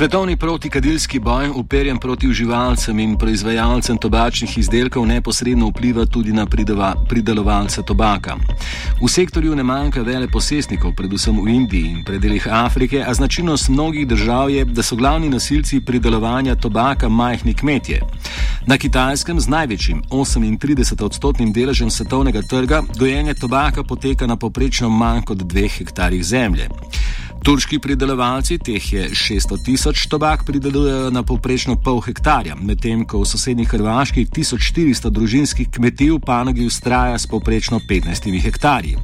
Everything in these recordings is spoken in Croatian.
Svetovni protikadilski boj, uperjen proti uživalcem in proizvajalcem tobačnih izdelkov, neposredno vpliva tudi na pridelovalce tobaka. V sektorju ne manjka vele posestnikov, predvsem v Indiji in predeljih Afrike, a značilnost mnogih držav je, da so glavni nosilci pridelovanja tobaka majhni kmetje. Na kitajskem z največjim 38-odstotnim deležem svetovnega trga gojenje tobaka poteka na poprečno manj kot dveh hektarjih zemlje. Turški pridelovalci, teh je 600 tisoč, tobak pridelujejo na povprečno pol hektarja, medtem ko v sosednji Hrvaški 1400 družinskih kmetij v panogi ustraja s povprečno 15 hektarji.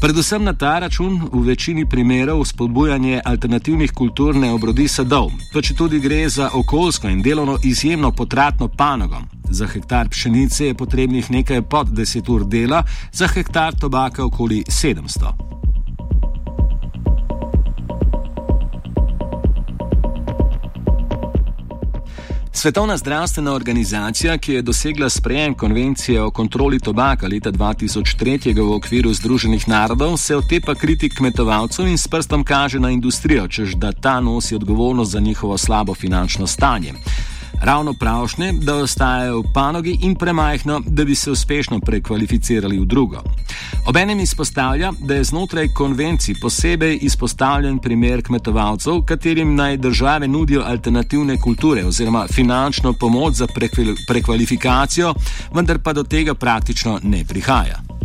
Predvsem na ta račun v večini primerov spodbujanje alternativnih kultur ne obrodi sadov, pa če tudi gre za okoljsko in delovno izjemno potratno panogo. Za hektar pšenice je potrebnih nekaj pod 10 ur dela, za hektar tobaka okoli 700. Svetovna zdravstvena organizacija, ki je dosegla sprejem konvencije o kontroli tobaka leta 2003 v okviru Združenih narodov, se otepa kritik kmetovalcev in s prstom kaže na industrijo, čež da ta nosi odgovornost za njihovo slabo finančno stanje ravno pravšnje, da ostajajo v panogi in premajhno, da bi se uspešno prekvalificirali v drugo. Obenem izpostavlja, da je znotraj konvencij posebej izpostavljen primer kmetovalcev, katerim naj države nudijo alternativne kulture oziroma finančno pomoč za prekvalifikacijo, vendar pa do tega praktično ne prihaja.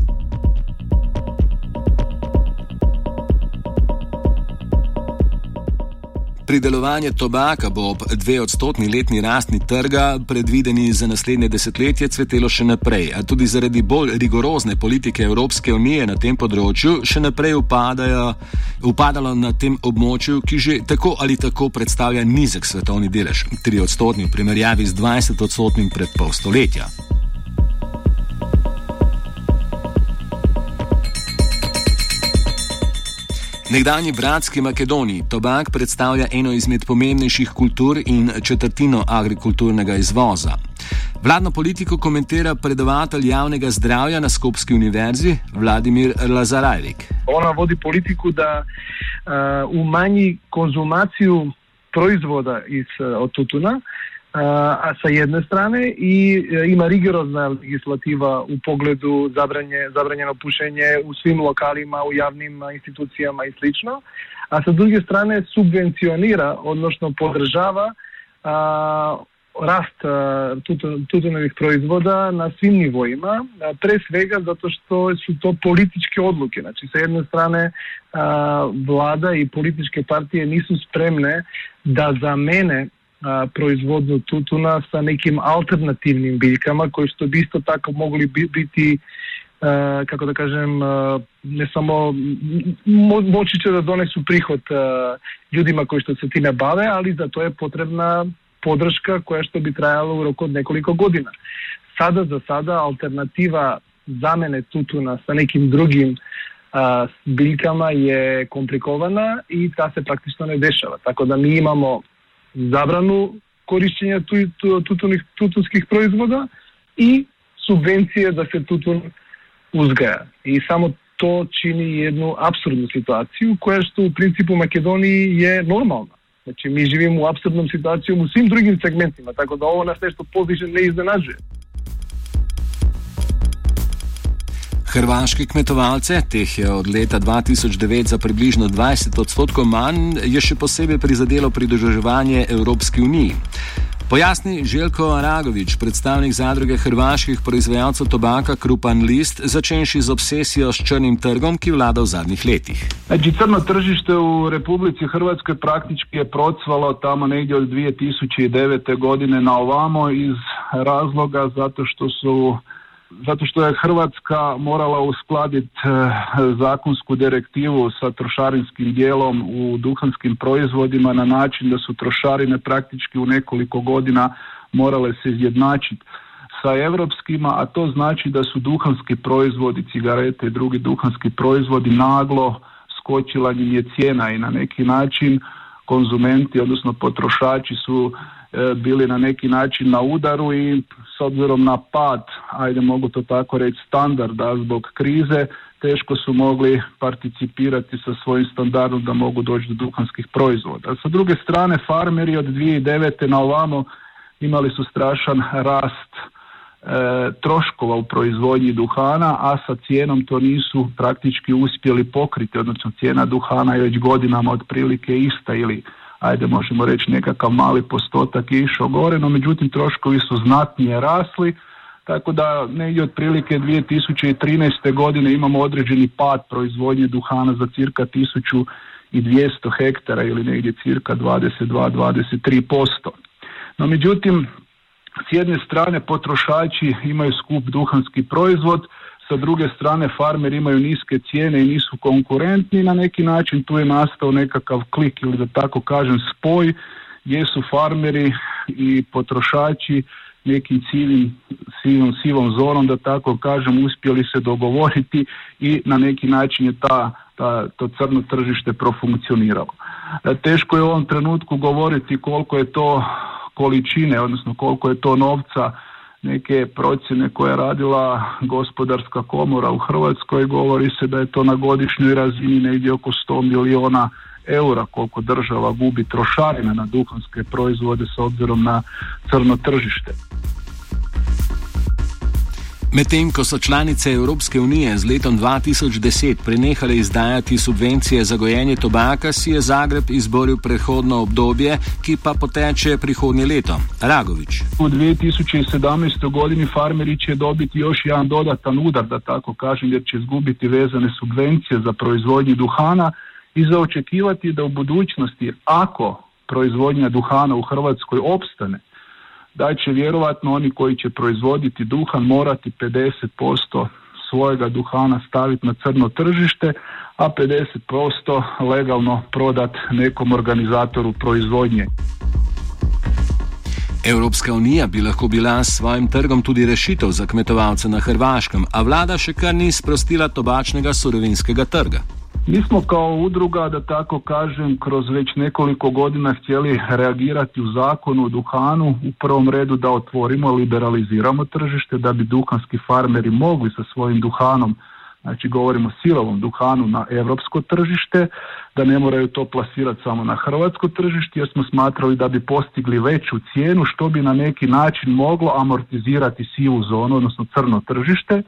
Pridelovanje tobaka bo ob dve odstotni letni rasti trga, predvideni za naslednje desetletje, cvetelo še naprej, a tudi zaradi bolj rigorozne politike Evropske unije na tem področju še naprej upadajo, upadalo na tem območju, ki že tako ali tako predstavlja nizek svetovni delež, tri odstotni v primerjavi z 20 odstotnim pred pol stoletja. Nekdanji bratski Makedoniji tobak predstavlja eno izmed pomembnejših kultur in četrtino agrikulturnega izvoza. Vladno politiko komentira predavatelj javnega zdravja na Skopski univerzi Vladimir Lazarajvik. Ona vodi politiko, da uh, umanji konzumacijo proizvoda iz uh, tutuna. a а са една страна и има ригорозна легислатива у погледу забрање забрањено пушење у свим локалима, у јавним институцијама и слично, а со друга страна субвенционира, односно подржава а, раст тутунових производа на свим нивоима, пре свега затоа што су то политички одлуки. Значи, со една страна влада и политички партии нису спремне да замене производно тутуна са неким алтернативним билкама кои што би исто така могли би бити како да кажем, не само мочи да донесу приход људима кои што се тиме баве, али за тоа е потребна подршка која што би трајала у рок од неколико година. Сада за сада алтернатива замене тутуна со неким другим билкама е компликована и таа се практично не дешава. Така да ми имамо забрано користење тутунских, тутунских производа и субвенција да се тутун узгаја. И само то чини едну абсурдна ситуација, која што у принципу Македонија е нормална. Значи, ми живиме у абсурдна ситуација у сим другим сегментима, така да ово нас нешто повише не изненажува. Hrvaški kmetovalce, teh je od leta 2009 za približno 20 odstotkov manj, je še posebej prizadelo pridruževanje Evropski uniji. Pojasni Željko Aragovič, predstavnik zadruge hrvaških proizvajalcev tobaka Krupan List, začenši z obsesijo s črnim trgom, ki vlada v zadnjih letih. Znači, crno tržište v Republici Hrvatskoj praktički je procvalo tamo negdje od 2009. godine na ovamo iz razloga zato što su zato što je Hrvatska morala uskladiti e, zakonsku direktivu sa trošarinskim dijelom u duhanskim proizvodima na način da su trošarine praktički u nekoliko godina morale se izjednačiti sa europskima, a to znači da su duhanski proizvodi, cigarete i drugi duhanski proizvodi naglo skočila im je cijena i na neki način konzumenti, odnosno potrošači su bili na neki način na udaru i s obzirom na pad, ajde mogu to tako reći, standarda zbog krize, teško su mogli participirati sa svojim standardom da mogu doći do duhanskih proizvoda. Sa druge strane, farmeri od 2009. na ovamo imali su strašan rast e, troškova u proizvodnji duhana, a sa cijenom to nisu praktički uspjeli pokriti, odnosno cijena duhana je već godinama otprilike ista ili ajde možemo reći nekakav mali postotak je išao gore, no međutim troškovi su znatnije rasli, tako da negdje otprilike 2013. godine imamo određeni pad proizvodnje duhana za cirka 1200 hektara ili negdje cirka 22-23%. No međutim, s jedne strane potrošači imaju skup duhanski proizvod, sa druge strane farmeri imaju niske cijene i nisu konkurentni na neki način tu je nastao nekakav klik ili da tako kažem spoj gdje su farmeri i potrošači nekim ciljim sivom, sivom zonom da tako kažem uspjeli se dogovoriti i na neki način je ta, ta, to crno tržište profunkcioniralo. E, teško je u ovom trenutku govoriti koliko je to količine, odnosno koliko je to novca neke procjene koje je radila gospodarska komora u Hrvatskoj govori se da je to na godišnjoj razini negdje oko 100 miliona eura koliko država gubi trošarina na duhanske proizvode s obzirom na crno tržište. Medtem ko so članice Evropske unije z letom 2010 prenehale izdajati subvencije za gojenje tobaka, si je Zagreb izboril prehodno obdobje, ki pa poteče prihodnje leto. Ragovič. U 2017. godini farmeri će dobiti još jedan dodatan udar, da tako kažem, jer će izgubiti vezane subvencije za proizvodnju duhana i za očekivati da u budućnosti, ako proizvodnja duhana u Hrvatskoj opstane, da će vjerovatno oni koji će proizvoditi duhan morati 50% svojega duhana staviti na crno tržište, a 50% legalno prodat nekom organizatoru proizvodnje. Evropska unija bi lahko bila s svojim trgom tudi rešitev za kmetovalce na Hrvaškem, a vlada še kar ni sprostila tobačnega surovinskega trga. Mi smo kao udruga, da tako kažem, kroz već nekoliko godina htjeli reagirati u zakonu o duhanu, u prvom redu da otvorimo, liberaliziramo tržište, da bi duhanski farmeri mogli sa svojim duhanom, znači govorimo silovom duhanu na europsko tržište, da ne moraju to plasirati samo na hrvatsko tržište, jer smo smatrali da bi postigli veću cijenu, što bi na neki način moglo amortizirati sivu zonu, odnosno crno tržište. E,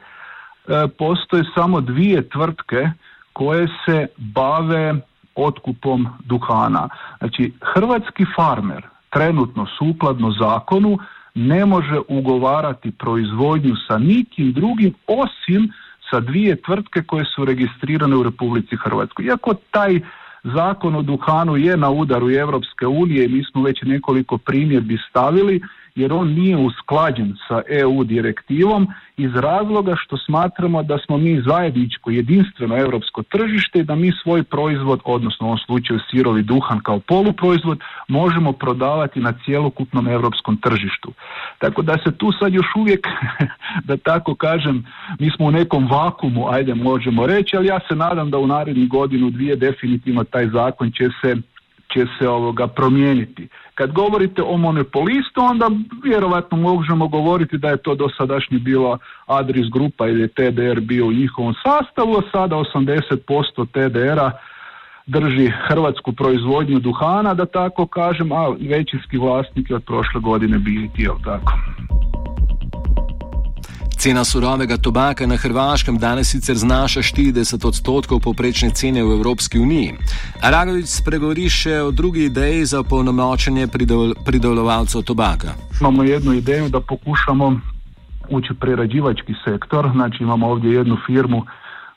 postoje samo dvije tvrtke koje se bave otkupom duhana. Znači, hrvatski farmer trenutno sukladno zakonu ne može ugovarati proizvodnju sa nikim drugim osim sa dvije tvrtke koje su registrirane u Republici Hrvatskoj. Iako taj zakon o duhanu je na udaru Europske unije i mi smo već nekoliko primjedbi stavili, jer on nije usklađen sa EU direktivom iz razloga što smatramo da smo mi zajedničko jedinstveno europsko tržište i da mi svoj proizvod, odnosno u ovom slučaju sirovi duhan kao poluproizvod, možemo prodavati na cjelokupnom europskom tržištu. Tako da se tu sad još uvijek, da tako kažem, mi smo u nekom vakumu, ajde možemo reći, ali ja se nadam da u narednih godinu, dvije definitivno taj zakon će se će se ovoga promijeniti. Kad govorite o monopolistu, onda vjerovatno možemo govoriti da je to dosadašnji bila Adris grupa ili TDR bio u njihovom sastavu, a sada 80% TDR-a drži hrvatsku proizvodnju duhana, da tako kažem, a većinski vlasnik je od prošle godine bili jel tako? Cena surovega tobaka na Hrvaškem danes sicer znaša 40 odstotkov poprečne cene v Evropski uniji. Aragovic spregovori še o drugi ideji za polnomočenje pridelovalcev tobaka. Imamo jednu ideju da pokušamo ući prerađivački sektor, znači imamo ovdje jednu firmu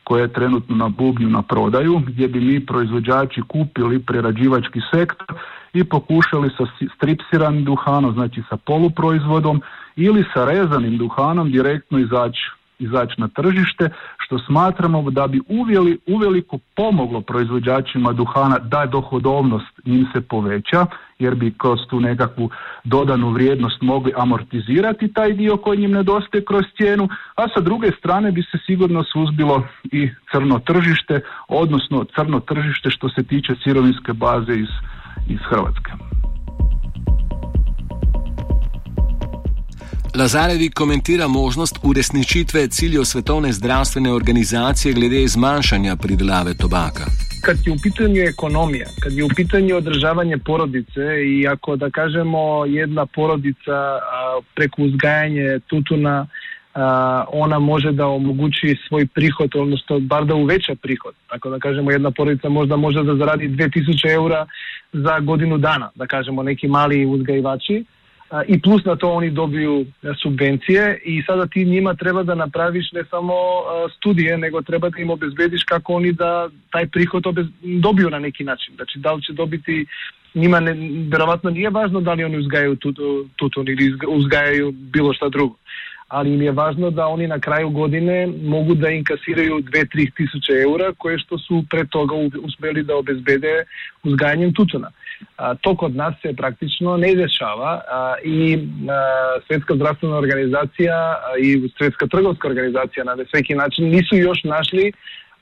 koja je trenutno na bubnju na prodaju, gdje bi mi proizvođači kupili prerađivački sektor i pokušali sa stripsiranim duhanom, znači sa poluproizvodom ili sa rezanim duhanom direktno izaći izaći na tržište, što smatramo da bi uvjeli, uveliko pomoglo proizvođačima duhana da dohodovnost im se poveća, jer bi kroz tu nekakvu dodanu vrijednost mogli amortizirati taj dio koji im nedostaje kroz cijenu, a sa druge strane bi se sigurno suzbilo i crno tržište, odnosno crno tržište što se tiče sirovinske baze iz, iz Hrvatske. Lazarevi komentira možnost uresničitve ciljev Svetovne zdravstvene organizacije glede zmanjšanja pridelave tobaka. Kad je u pitanju ekonomija, kad je u pitanju održavanje porodice i ako da kažemo jedna porodica preko uzgajanje tutuna ona može da omogući svoj prihod, odnosno bar da uveća prihod. Tako da kažemo jedna porodica možda može da zaradi 2000 eura za godinu dana, da kažemo neki mali uzgajivači i plus na to oni dobiju subvencije i sada ti njima treba da napraviš ne samo studije, nego treba da im obezbediš kako oni da taj prihod dobiju na neki način. Znači da li će dobiti njima ne, verovatno nije važno da li oni uzgajaju tutun ili uzgajaju bilo šta drugo али им е важно да они на крај године могу да инкасирају 2-3 тисуќа евра, кои што су пред тога успели да обезбеде узгајањем тутуна. А, то код нас се практично не дешава а, и а, Светска здравствена организација и Светска трговска организација на секи начин нису још нашли,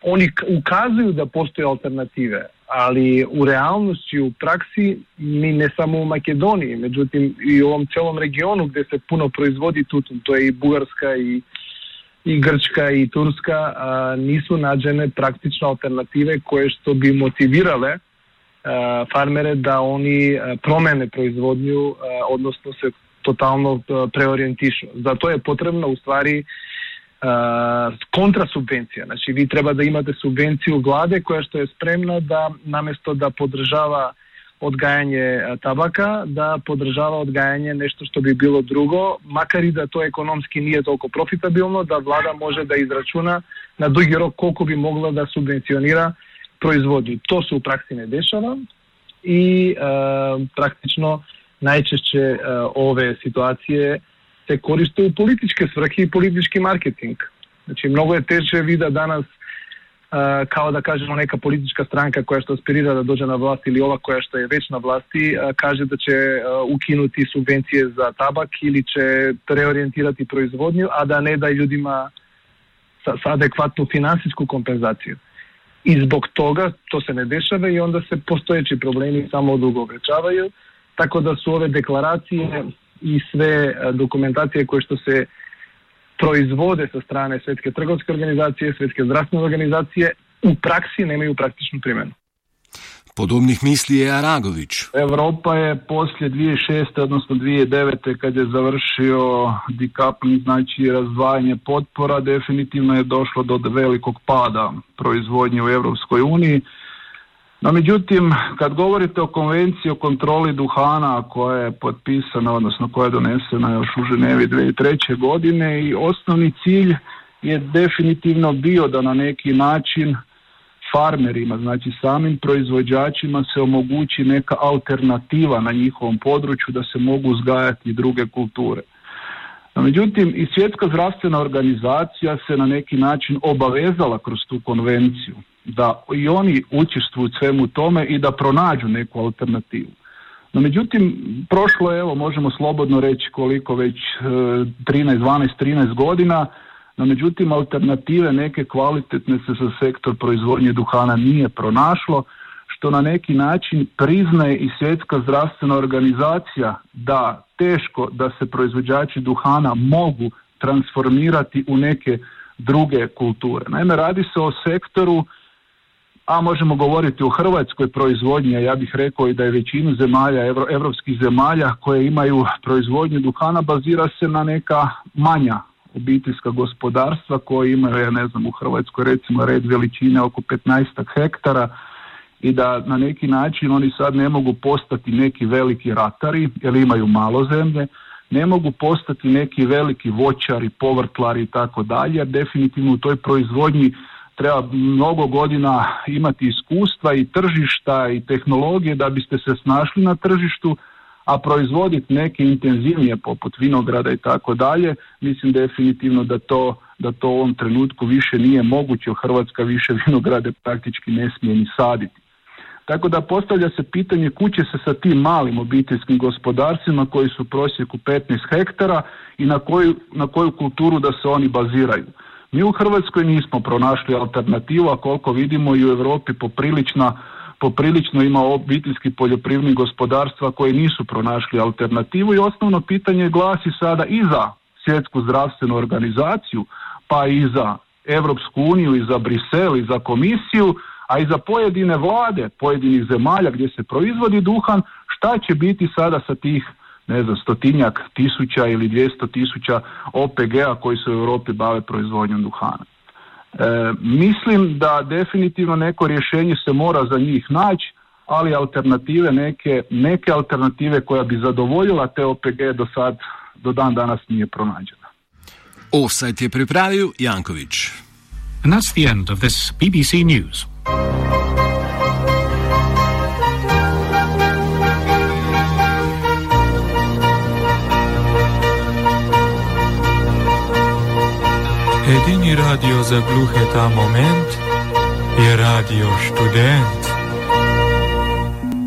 они указују да постои алтернативе ali u realnosti, u praksi, ni ne samo u Makedoniji, međutim i u ovom celom regionu gde se puno proizvodi tutun, to je i Bugarska i, i Grčka i Turska, a, nisu nađene praktično alternative koje što bi motivirale a, farmere da oni promene proizvodnju, a, odnosno se totalno preorijentišu. Zato je potrebno u stvari контрасубвенција. Значи, ви треба да имате субвенција владе која што е спремна да, наместо да подржава одгајање табака, да подржава одгајање нешто што би било друго, макар и да тоа економски не е толку профитабилно, да влада може да израчуна на дуги рок колку би могла да субвенционира производи. То се у пракси не дешава и е, практично најчесто ове ситуации се користи у политички сврхи и политички маркетинг. Значи, многу е теше вида данас Uh, као да кажемо нека политичка странка која што аспирира да дојде на власт или ова која што е веќе на власти uh, каже да ќе uh, укинути субвенција за табак или ќе преориентирати производњу, а да не да луѓима са, са адекватно финансиску компензација. И због тога то се не дешава и онда се постојачи проблеми само одуговечавају, така да се ове декларации i sve dokumentacije koje što se proizvode sa strane Svetske trgovske organizacije, Svetske zdravstvene organizacije u praksi nemaju praktičnu primjenu. Podobnih misli je Aragović. Evropa je poslije 2006. odnosno 2009. kad je završio decoupling, znači razdvajanje potpora, definitivno je došlo do velikog pada proizvodnje u Europskoj uniji. No međutim, kad govorite o konvenciji o kontroli duhana koja je potpisana, odnosno koja je donesena još u Ženevi 2003. godine i osnovni cilj je definitivno bio da na neki način farmerima, znači samim proizvođačima se omogući neka alternativa na njihovom području da se mogu uzgajati druge kulture. No, međutim, i svjetska zdravstvena organizacija se na neki način obavezala kroz tu konvenciju da i oni učestvuju svemu tome i da pronađu neku alternativu. No međutim, prošlo je, evo, možemo slobodno reći koliko već 13, 12, 13 godina, no međutim, alternative neke kvalitetne se za sektor proizvodnje duhana nije pronašlo, što na neki način priznaje i svjetska zdravstvena organizacija da teško da se proizvođači duhana mogu transformirati u neke druge kulture. Naime, radi se o sektoru a možemo govoriti o hrvatskoj proizvodnji, a ja bih rekao i da je većinu zemalja, evro, evropskih zemalja koje imaju proizvodnju duhana bazira se na neka manja obiteljska gospodarstva koje imaju, ja ne znam, u Hrvatskoj recimo red veličine oko 15 hektara i da na neki način oni sad ne mogu postati neki veliki ratari jer imaju malo zemlje, ne mogu postati neki veliki voćari, povrtlari i tako dalje, definitivno u toj proizvodnji treba mnogo godina imati iskustva i tržišta i tehnologije da biste se snašli na tržištu, a proizvoditi neke intenzivnije poput vinograda i tako dalje, mislim definitivno da to da to u ovom trenutku više nije moguće, Hrvatska više vinograde praktički ne smije ni saditi. Tako da postavlja se pitanje kuće se sa tim malim obiteljskim gospodarstvima koji su u prosjeku 15 hektara i na koju, na koju kulturu da se oni baziraju. Mi u Hrvatskoj nismo pronašli alternativu, a koliko vidimo i u Europi poprilična poprilično ima obiteljski poljoprivrednih gospodarstva koji nisu pronašli alternativu i osnovno pitanje glasi sada i za svjetsku zdravstvenu organizaciju, pa i za Europsku uniju i za Brisel i za komisiju, a i za pojedine vlade pojedinih zemalja gdje se proizvodi duhan, šta će biti sada sa tih ne znam, stotinjak tisuća ili dvijesto tisuća OPG-a koji se u Europi bave proizvodnjom duhana. E, mislim da definitivno neko rješenje se mora za njih naći, ali alternative, neke, neke alternative koja bi zadovoljila te OPG do sad, do dan danas nije pronađena. Offside je pripravil Janković. And that's the end of this BBC News. Radio za gluhe ta moment je radio študent.